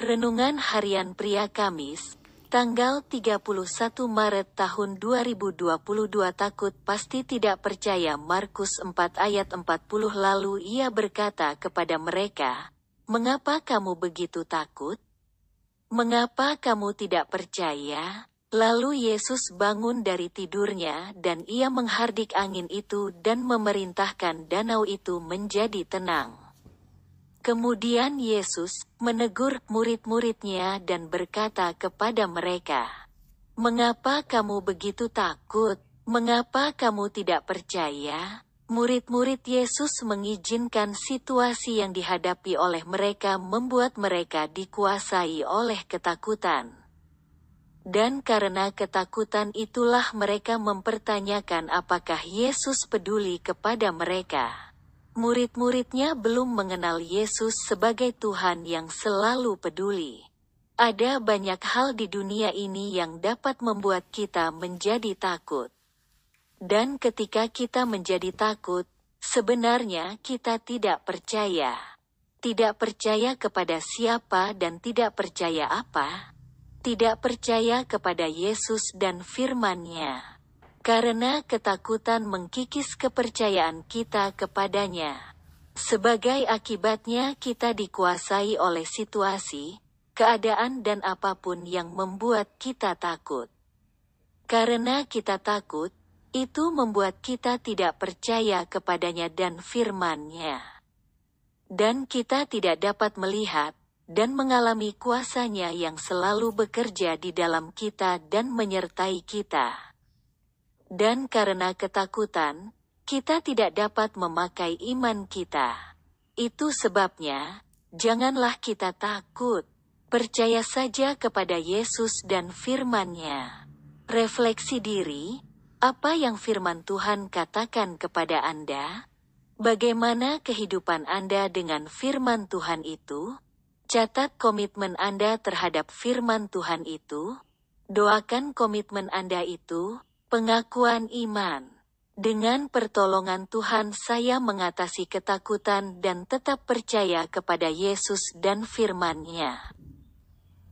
Renungan Harian Pria Kamis, tanggal 31 Maret tahun 2022 takut pasti tidak percaya Markus 4 ayat 40 lalu ia berkata kepada mereka, Mengapa kamu begitu takut? Mengapa kamu tidak percaya? Lalu Yesus bangun dari tidurnya dan ia menghardik angin itu dan memerintahkan danau itu menjadi tenang. Kemudian Yesus menegur murid-muridnya dan berkata kepada mereka, "Mengapa kamu begitu takut? Mengapa kamu tidak percaya?" Murid-murid Yesus mengizinkan situasi yang dihadapi oleh mereka membuat mereka dikuasai oleh ketakutan. Dan karena ketakutan itulah mereka mempertanyakan apakah Yesus peduli kepada mereka. Murid-muridnya belum mengenal Yesus sebagai Tuhan yang selalu peduli. Ada banyak hal di dunia ini yang dapat membuat kita menjadi takut. Dan ketika kita menjadi takut, sebenarnya kita tidak percaya. Tidak percaya kepada siapa dan tidak percaya apa? Tidak percaya kepada Yesus dan firman-Nya. Karena ketakutan mengkikis kepercayaan kita kepadanya. Sebagai akibatnya kita dikuasai oleh situasi, keadaan dan apa pun yang membuat kita takut. Karena kita takut, itu membuat kita tidak percaya kepadanya dan firman-Nya. Dan kita tidak dapat melihat dan mengalami kuasanya yang selalu bekerja di dalam kita dan menyertai kita. Dan karena ketakutan, kita tidak dapat memakai iman kita. Itu sebabnya, janganlah kita takut. Percaya saja kepada Yesus dan firman-Nya. Refleksi diri, apa yang firman Tuhan katakan kepada Anda? Bagaimana kehidupan Anda dengan firman Tuhan itu? Catat komitmen Anda terhadap firman Tuhan itu. Doakan komitmen Anda itu Pengakuan iman. Dengan pertolongan Tuhan saya mengatasi ketakutan dan tetap percaya kepada Yesus dan firman-Nya.